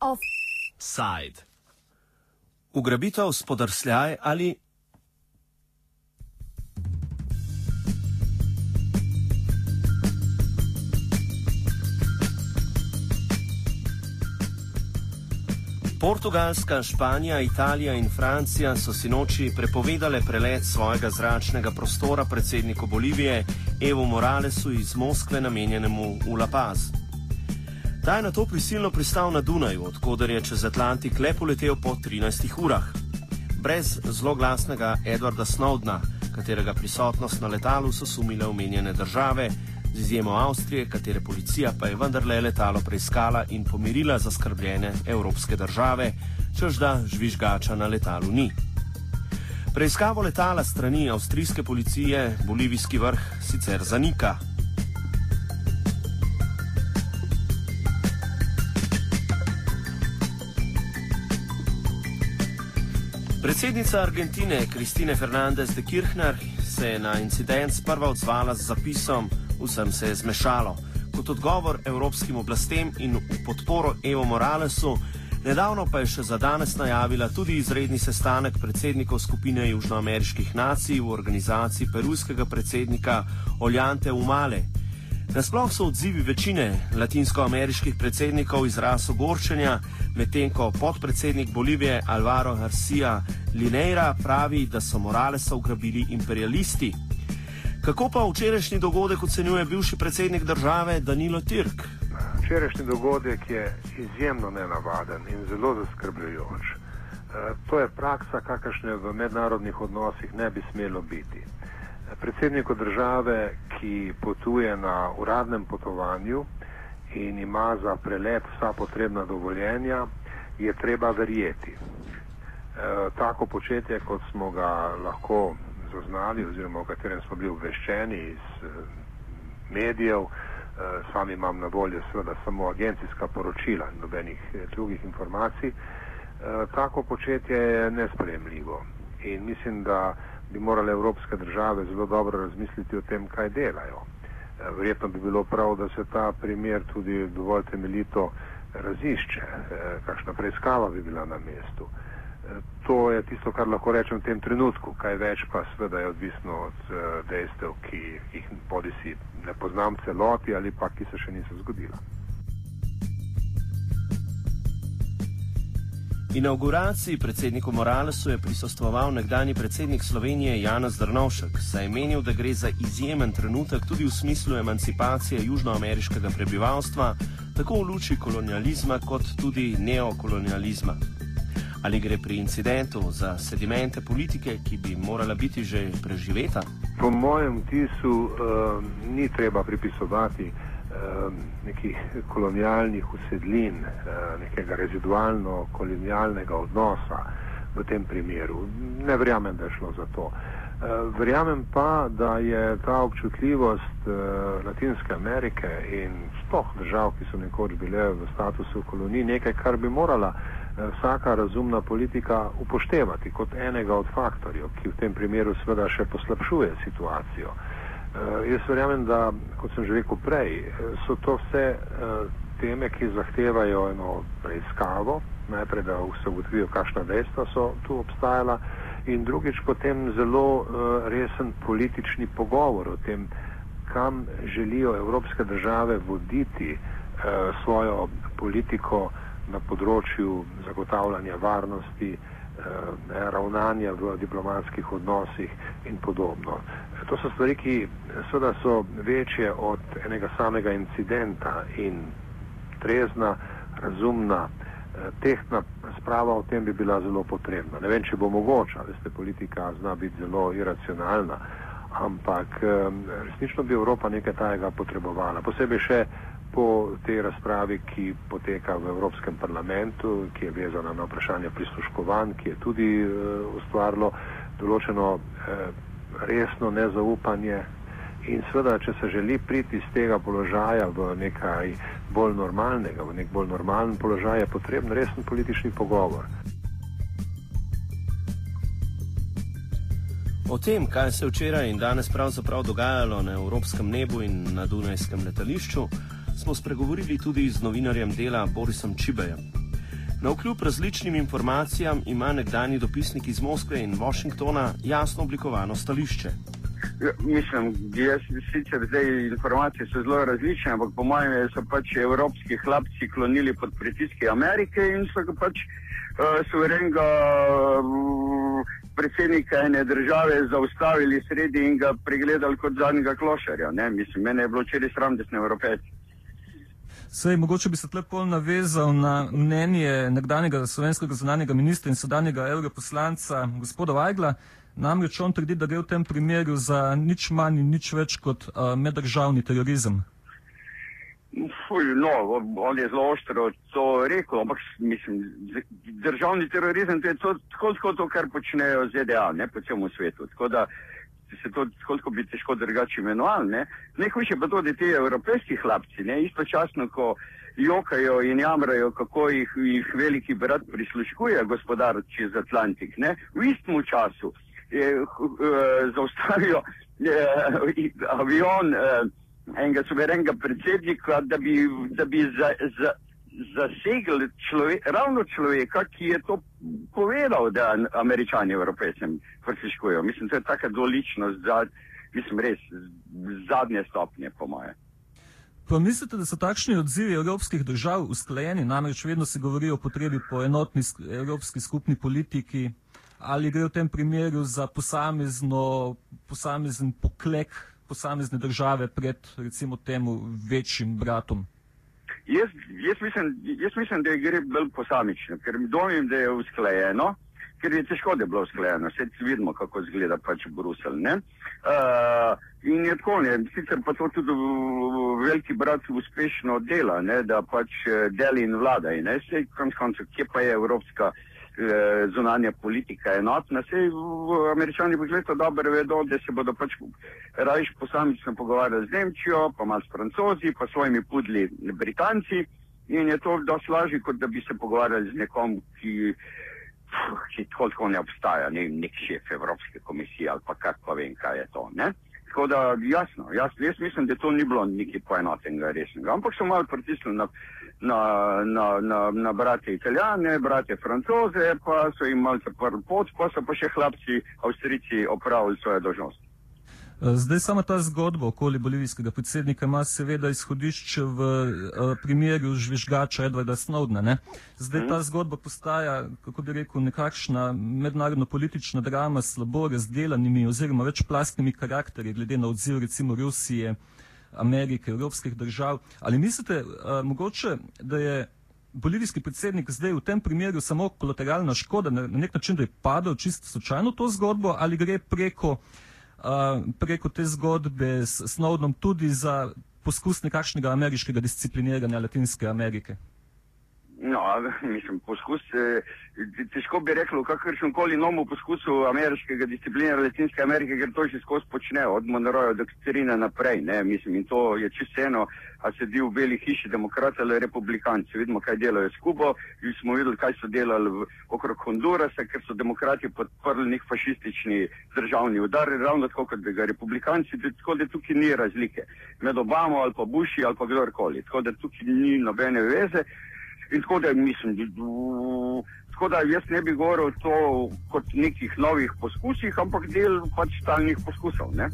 Offside. Ugrabitev spodrsljaj ali Portugalska, Španija, Italija in Francija so si noči prepovedale prelet svojega zračnega prostora predsedniku Bolivije Evo Moralesu iz Moskve namenjenemu v La Paz. Ta je na to prisilno pristal na Dunaju, odkuder je čez Atlantik le poletel po 13 urah. Brez zloglasnega Edwarda Snowdna, katerega prisotnost na letalu so sumile omenjene države, z izjemo Avstrije, katere policija pa je vendarle letalo preiskala in pomirila zaskrbljene evropske države, čež da žvižgača na letalu ni. Preiskavo letala strani avstrijske policije bolivijski vrh sicer zanika. Predsednica Argentine Kristine Fernandez de Kirchner se je na incident sprva odzvala z zapisom: vsem se je zmešalo. Kot odgovor evropskim oblastem in v podporo Evo Moralesu, nedavno pa je še za danes najavila tudi izredni sestanek predsednikov skupine južnoameriških nacij v organizaciji perujskega predsednika Oljante Umale. Nasploh so odzivi večine latinskoameriških predsednikov izraz ogorčenja, medtem ko podpredsednik Bolivije Alvaro Garcia Lineira pravi, da so Moralesa ugrabili imperialisti. Kako pa včerajšnji dogodek ocenjuje bivši predsednik države Danilo Tirk? Včerajšnji dogodek je izjemno nenavaden in zelo zaskrbljujoč. E, to je praksa, kakršne v mednarodnih odnosih ne bi smelo biti. Predsedniku države, ki potuje na uradnem potovanju in ima za prelet vsa potrebna dovoljenja, je treba verjeti. E, tako početje, kot smo ga lahko zaznali oziroma o katerem smo bili obveščeni iz eh, medijev. Eh, sam imam na voljo seveda samo agencijska poročila in nobenih eh, drugih informacij. Tako početje je nespremljivo in mislim, da bi morale evropske države zelo dobro razmisliti o tem, kaj delajo. Verjetno bi bilo prav, da se ta primer tudi dovolj temeljito razišče, kakšna preiskava bi bila na mestu to je tisto, kar lahko rečem v tem trenutku. Kaj več pa seveda je odvisno od uh, dejstev, ki jih bodi si ne poznam celoti ali pa ki se še niso zgodila. Inauguraciji predsedniku Moralesu je prisostoval nekdani predsednik Slovenije Janez Drnovšek, saj je menil, da gre za izjemen trenutek tudi v smislu emancipacije južnoameriškega prebivalstva, tako v luči kolonializma kot tudi neokolonializma. Ali gre pri incidentu za sedimente politike, ki bi morala biti že preživeta? Po mojem vtisu uh, ni treba pripisovati uh, nekih kolonialnih usedlin, uh, nekega rezidualno-kolonialnega odnosa v tem primeru. Ne verjamem, da je šlo za to. Uh, verjamem pa, da je ta občutljivost uh, Latinske Amerike in sploh držav, ki so nekoč bile v statusu kolonij, nekaj, kar bi morala vsaka razumna politika upoštevati kot enega od faktorjev, ki v tem primeru seveda še poslabšuje situacijo. Uh, jaz verjamem, da, kot sem že rekel prej, so to vse uh, teme, ki zahtevajo eno preiskavo, najprej, da se ugotovijo, kakšna dejstva so tu obstajala in drugič potem zelo resen politični pogovor o tem, kam želijo evropske države voditi svojo politiko na področju zagotavljanja varnosti, eh, ravnanja v diplomatskih odnosih in podobno. To so stvari, ki seveda so večje od enega samega incidenta in trezna, razumna, eh, tehtna sprava o tem bi bila zelo potrebna. Ne vem, če bo mogoča, veste, politika zna biti zelo iracionalna, ampak eh, resnično bi Evropa nekaj tajega potrebovala. Posebej še po tej razpravi, ki poteka v Evropskem parlamentu, ki je vezana na vprašanje prisluškovanj, ki je tudi uh, ustvarilo določeno uh, resno nezaupanje. In seveda, če se želi priti iz tega položaja v nekaj bolj normalnega, v nek bolj normalen položaj, je potreben resen politični pogovor. O tem, kaj se je včeraj in danes pravzaprav dogajalo na evropskem nebu in na Dunajskem letališču, smo spregovorili tudi z novinarjem dela Borisom Čibejem. Na vkljub različnim informacijam ima nekdani dopisnik iz Moskve in Washingtona jasno oblikovano stališče. Ja, mislim, jaz sicer zdaj informacije so zelo različne, ampak po mojem so pač evropski hlapci klonili pod pritiski Amerike in so ga pač uh, suverenega uh, predsednika ene države zaustavili sredi in ga pregledali kot zadnjega klošarja. Ne? Mislim, mene je bilo včeraj sram, da sem evropejci. Sej, mogoče bi se lepo navezal na mnenje nekdanjega slovenskega zunanjega ministra in sedanjega europoslanca gospoda Vajgla. Namreč on trdi, da gre v tem primeru za nič manj in nič več kot uh, meddržavni terorizem. No, on je zelo ostro to rekel, ampak mislim, državni terorizem to je to, tako, tako to, kar počnejo ZDA ne, po celem svetu. Tako da se to koliko bi težko drugače imenovali. Najhujše pa to, da ti evropejski hlapci, ne, istočasno, ko jokajo in jamrajo, kako jih, jih veliki brat prisluškuje gospodar čez Atlantik, ne, v istem času eh, eh, zaustavijo eh, avion eh, enega suverenega predsednika, da bi, da bi za, za, zasegli človek, ravno človeka, ki je to povedal, da američani evropejcem prisluškujejo. Mislim, to je taka doličnost, za, mislim, res zadnje stopnje, po moje. Pa mislite, da so takšni odzivi evropskih držav usklajeni, namreč vedno se govori o potrebi po enotni evropski skupni politiki, ali gre v tem primeru za posamezno, posamezen poklek posamezne države pred recimo temu večjim bratom? Jaz, jaz, mislim, jaz mislim, da gre bolj posamično, ker mi domim, da je usklajeno, ker je težko, da je bilo usklajeno. Vse vidimo, kako izgleda pač Brusel. Uh, in je tako, ne? sicer pa to tudi veliki brat uspešno dela, ne? da pač eh, deli in vlada. Vse, konc koncev, kje pa je Evropska unija? Eh, zunanja politika enotna. Sej američani pogledajo dobro vedo, da se bodo pač rajš posamično pogovarjali z Nemčijo, pa malo s francozi, pa svojimi pudli Britanci in je to dosti lažje, kot da bi se pogovarjali z nekom, ki, ki tako ne obstaja, ne nek šef Evropske komisije ali pa kar pa vem, kaj je to. Ne? Tako da jasno, jaz, jaz mislim, da to ni bilo nekaj poenotenega resnega, ampak so malo pritisnili na na, na, na, na brate italijane, brate francoze, pa so jim malce prvi pot, pa so pa še hlapci avstrici opravili svoje dožnosti. Eh, zdaj sama ta zgodba okoli bolivijskega predsednika ima seveda izhodišče v uh, primeru žvižgača Edwarda Snowdena. Ne? Zdaj hmm. ta zgodba postaja, kako bi rekel, nekakšna mednarodno-politična drama s slabo razdelanimi oziroma večplastnimi karakterji glede na odziv recimo Rusije, uh, Amerike, evropskih držav. Ali mislite uh, mogoče, da je bolivijski predsednik zdaj v tem primeru samo kolateralna škoda, na, na nek način, da je padel čisto slučajno to zgodbo ali gre preko, uh, preko te zgodbe s Snowdenom tudi za poskus nekakšnega ameriškega discipliniranja Latinske Amerike? Mislim, poskus, eh, težko bi rekel, kakršen koli nomu poskusu ameriškega disciplina Latinske Amerike, ker to že skozi počne, od Monroja do Katerina naprej, ne, mislim, in to je čisto eno, a sedi v beli hiši demokrati ali republikanci, vidimo, kaj delajo s Kubo, in smo videli, kaj so delali v, okrog Hondurasa, ker so demokrati podprli nek fašistični državni udar, ravno tako kot bi ga republikanci, tako da tukaj ni razlike med Obamo ali pa Bushi ali pa kdorkoli, tako da tukaj ni nobene veze. In tako da mislim, da, tako da jaz ne bi govoril to kot nekih novih poskusih, ampak del pač stalnih poskusov. Ne?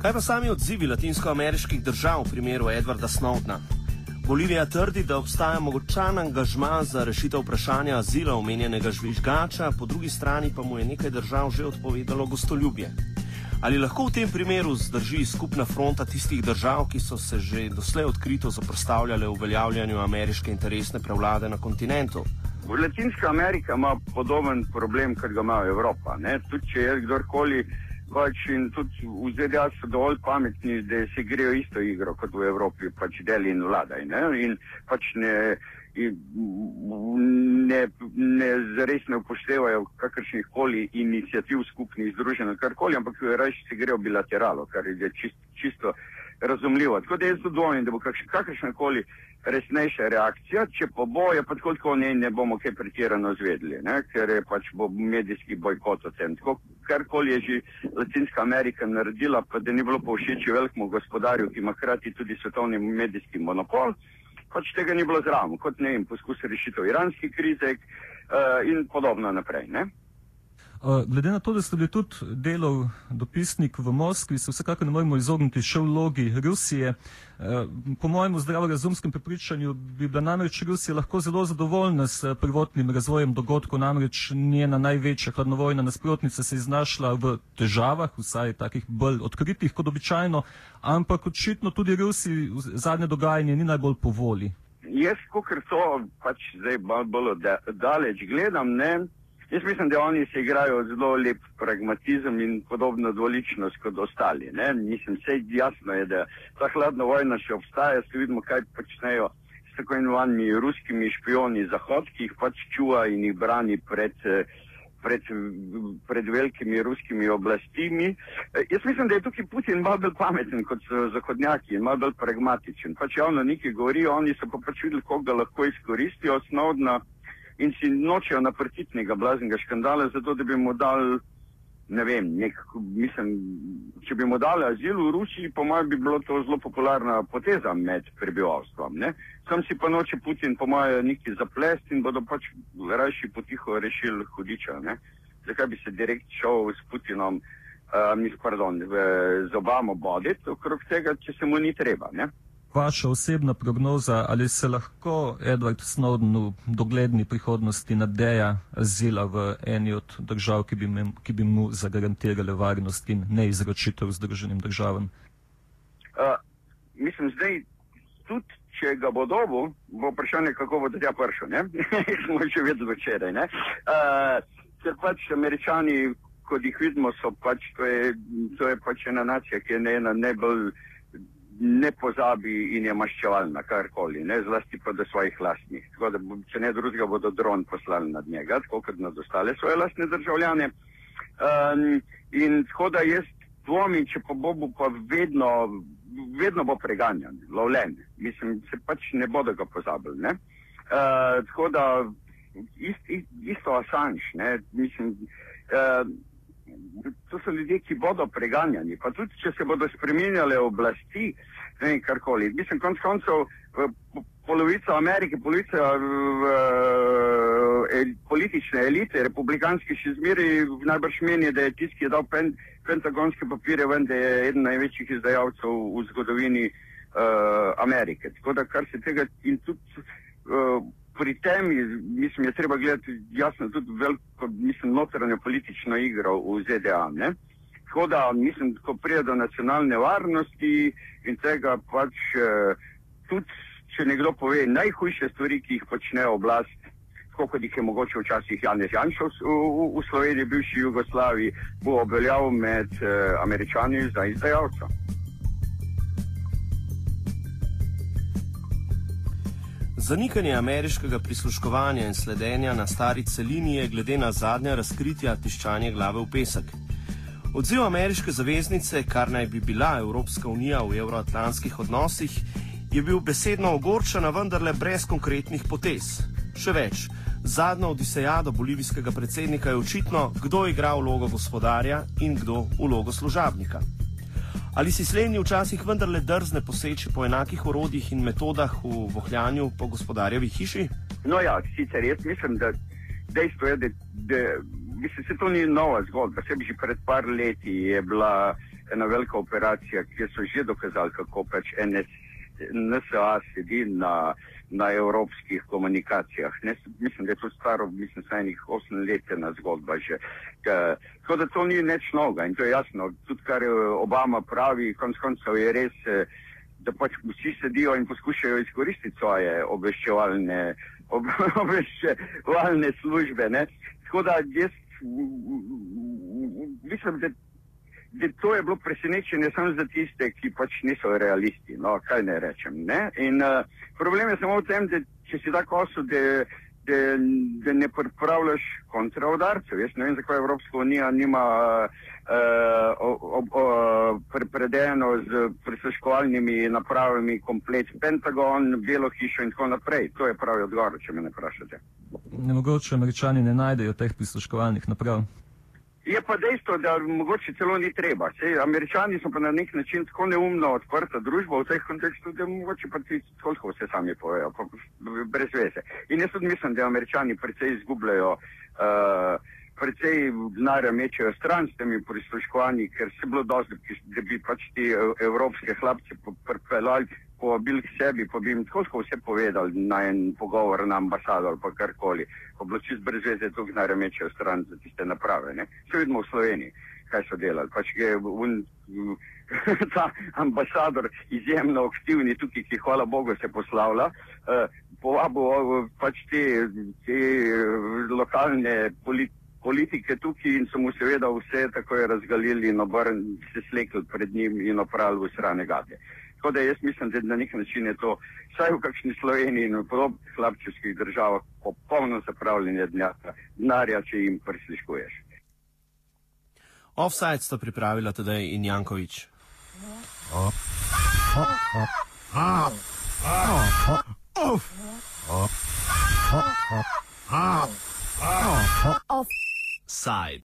Kaj pa sami odzivi latinskoameriških držav v primeru Edwarda Snowdna? Bolivija trdi, da obstaja mogočan angažma za rešitev vprašanja azila omenjenega žvižgača, po drugi strani pa mu je nekaj držav že odpovedalo gostoljubje. Ali lahko v tem primeru zdrži skupna fronta tistih držav, ki so se že doslej odkrito zoprstavljale uveljavljanju ameriške interesne prevlade na kontinentu? Latinska Amerika ima podoben problem, kot ga ima Evropa. Tudi če je kdorkoli, pač in tudi v ZDA so dovolj pametni, da si grejo isto igro kot v Evropi, pač deli in vladaj. Ne? In pač ne, ne, ne zares ne upoštevajo kakršnih koli inicijativ skupnih združenj, karkoli, ampak raje se grejo bilateralo, kar je čist, čisto razumljivo. Tako da jaz dvomim, da bo kakršna koli resnejša reakcija, če pa bo, je pa tako, tako ne, ne bomo kaj pretirano zvedli, ne? ker je pač bo medijski bojkot o tem. Tako, karkoli je že Latinska Amerika naredila, pa da ni bilo povšeči velikemu gospodarju, ki ima hkrati tudi svetovni medijski monopol, pač tega ni bilo zraven, kot ne vem, poskus rešitev iranske krize uh, in podobno naprej. Ne? Eh, glede na to, da ste bili tudi delov dopisnik v Moskvi, se vsekakor ne moremo izogniti še vlogi Rusije. Eh, po mojem zdravorazumskem prepričanju bi bila namreč Rusija lahko zelo zadovoljna s prvotnim razvojem dogodkov, namreč njena največja hladnovojna nasprotnica se je znašla v težavah, vsaj takih bolj odkritih kot običajno, ampak očitno tudi Rusiji zadnje dogajanje ni najbolj po voli. Jaz, kot to pač zdaj bolj daleč gledam, ne. Jaz mislim, da oni se igrajo zelo lep pragmatizem in podobno dvoličnost kot ostali. Ne? Mislim, vse jasno je, da ta hladna vojna še obstaja, se vidimo, kaj počnejo s tako imenovanimi ruskimi špioni Zahod, ki jih pač čuva in jih brani pred, pred, pred velikimi ruskimi oblastimi. Jaz mislim, da je tukaj Putin malo bolj pameten kot zahodnjaki in malo bolj pragmatičen. Pač javno nekaj govorijo, oni so pa pač videli, koga lahko izkoristijo osnovno in si nočejo naprtiti nekega blaznega škandala, zato da bi mu dal, ne vem, nek, mislim, če bi mu dali azil v Rusiji, po mojem bi bilo to zelo popularna poteza med prebivalstvom. Ne? Sam si pa noče Putin, po mojem, neki zaplest in bodo pač rajši potiho rešili hudiča. Ne? Zakaj bi se direkt šel s Putinom, uh, pardon, z Obamo boditi okrog tega, če se mu ni treba. Ne? Vaša osebna prognoza, ali se lahko Edward Snowden v dogledni prihodnosti nadeja azila v eni od držav, ki bi, me, ki bi mu zagarantirale varnost in neizročitev združenim državam? Uh, mislim, zdaj tudi, če ga bo dobil, bo vprašanje, kako bo tja prišel. Smo že vedeli včeraj. Uh, ker pač američani, kot jih vidimo, so pač, to je, to je pač ena nacija, ki je ena najbolj ne pozabi in je maščevalna, karkoli, ne zlasti pa do svojih lastnih. Tako da, če ne drugega, bodo dron poslali nad njega, tako kot nad ostale svoje lastne državljane. Um, in tako da jaz dvomim, če pa bo, bo pa vedno, vedno bo preganjan, lovljen. Mislim, se pač ne bodo ga pozabili. Uh, tako da ist, ist, isto Assange, ne? mislim. Uh, to so ljudje, ki bodo preganjani. Pa tudi, če se bodo spremenjale oblasti, ne vem, karkoli. Mislim, konc koncev, polovica Amerike, polovica el, politične elite, republikanske še zmeri najbrž meni, da je tisti, ki je dal pen, pentagonske papire ven, da je eden največjih izdajalcev v zgodovini uh, Amerike. Tako da, kar se tega in tudi. Uh, pri tem, mislim, je treba gledati jasno tudi veliko, mislim, notranjo politično igro v ZDA. Ne? Tako da, mislim, ko prije do nacionalne varnosti in tega pač eh, tudi, če nekdo pove najhujše stvari, ki jih počne oblast, tako kot jih je mogoče včasih Janez Janšov v, v, v Sloveniji, bivši Jugoslaviji, bo obveljal med eh, američani za izdajalca. Zanikanje ameriškega prisluškovanja in sledenja na stari celini je glede na zadnja razkritja tiščanje glave v pesek. Odziv ameriške zaveznice, kar naj bi bila Evropska unija v evroatlantskih odnosih, je bil besedno ogorčen, vendarle brez konkretnih potez. Še več, zadnja odisejada bolivijskega predsednika je očitno, kdo igra vlogo gospodarja in kdo vlogo služabnika. Ali si slednji včasih vendarle drzne poseči po enakih orodjih in metodah v vohljanju po gospodarjevi hiši? No, ja, sicer jaz mislim, da dejstvo je, da, da mislim, se to ni nova zgodba. Sebi že pred par leti je bila ena velika operacija, kjer so že dokazali, kako pač NS, NSA sedi na na evropskih komunikacijah. Ne, mislim, da je to staro, mislim, saj nekaj osem let na zgodba že. Tako da to ni nič novega in to je jasno. Tudi kar Obama pravi, konc koncev je res, eh, da pač vsi sedijo in poskušajo izkoristiti svoje obveščevalne, ob, obveščevalne službe. Ne. Tako da jaz mislim, da to je bilo presenečenje samo za tiste, ki pač niso realisti. No, kaj ne rečem. Ne? In uh, problem je samo v tem, da če si tako osud, da, da, da ne pripravljaš kontraudarcev. Jaz ne vem, zakaj Evropska unija nima uh, predeno z prisluškovalnimi napravami komplet Pentagon, Belo hišo in tako naprej. To je pravi odgovor, če me ne vprašate. Ne mogoče američani ne najdejo teh prisluškovalnih naprav. Je pa dejstvo, da mogoče celo ni treba. Sej, američani so pa na nek način tako neumno odprta družba v teh kontekstu, da mogoče pa ti toliko vse sami povejo, pa brez veze. In jaz tudi mislim, da američani precej izgubljajo, uh, precej denarja mečejo stran s temi prisluškovanji, ker se bilo dosti, da bi pač ti evropske hlapce pripeljali povabili k sebi, pa bi jim tako vse povedali na en pogovor na ambasado ali pa karkoli. Ko bilo čist brez veze, to gnare mečejo stran za tiste naprave. Ne? Vse vidimo v Sloveniji, kaj so delali. Pač je un, ta ambasador izjemno aktivni tukaj, ki hvala Bogu se poslavlja. Uh, povabil pač te, te lokalne politike. Politike tukaj in so mu seveda vse tako razgalili in obrn se slekli pred njim in opravili v srane gate. Tako da jaz mislim, da na nek način je to, vsaj v kakšni Sloveniji in v podobnih hlapčevskih državah, popolno zapravljanje denarja, če jim prisluškuješ. Offside sta pripravila tedaj in Jankovič. Offside.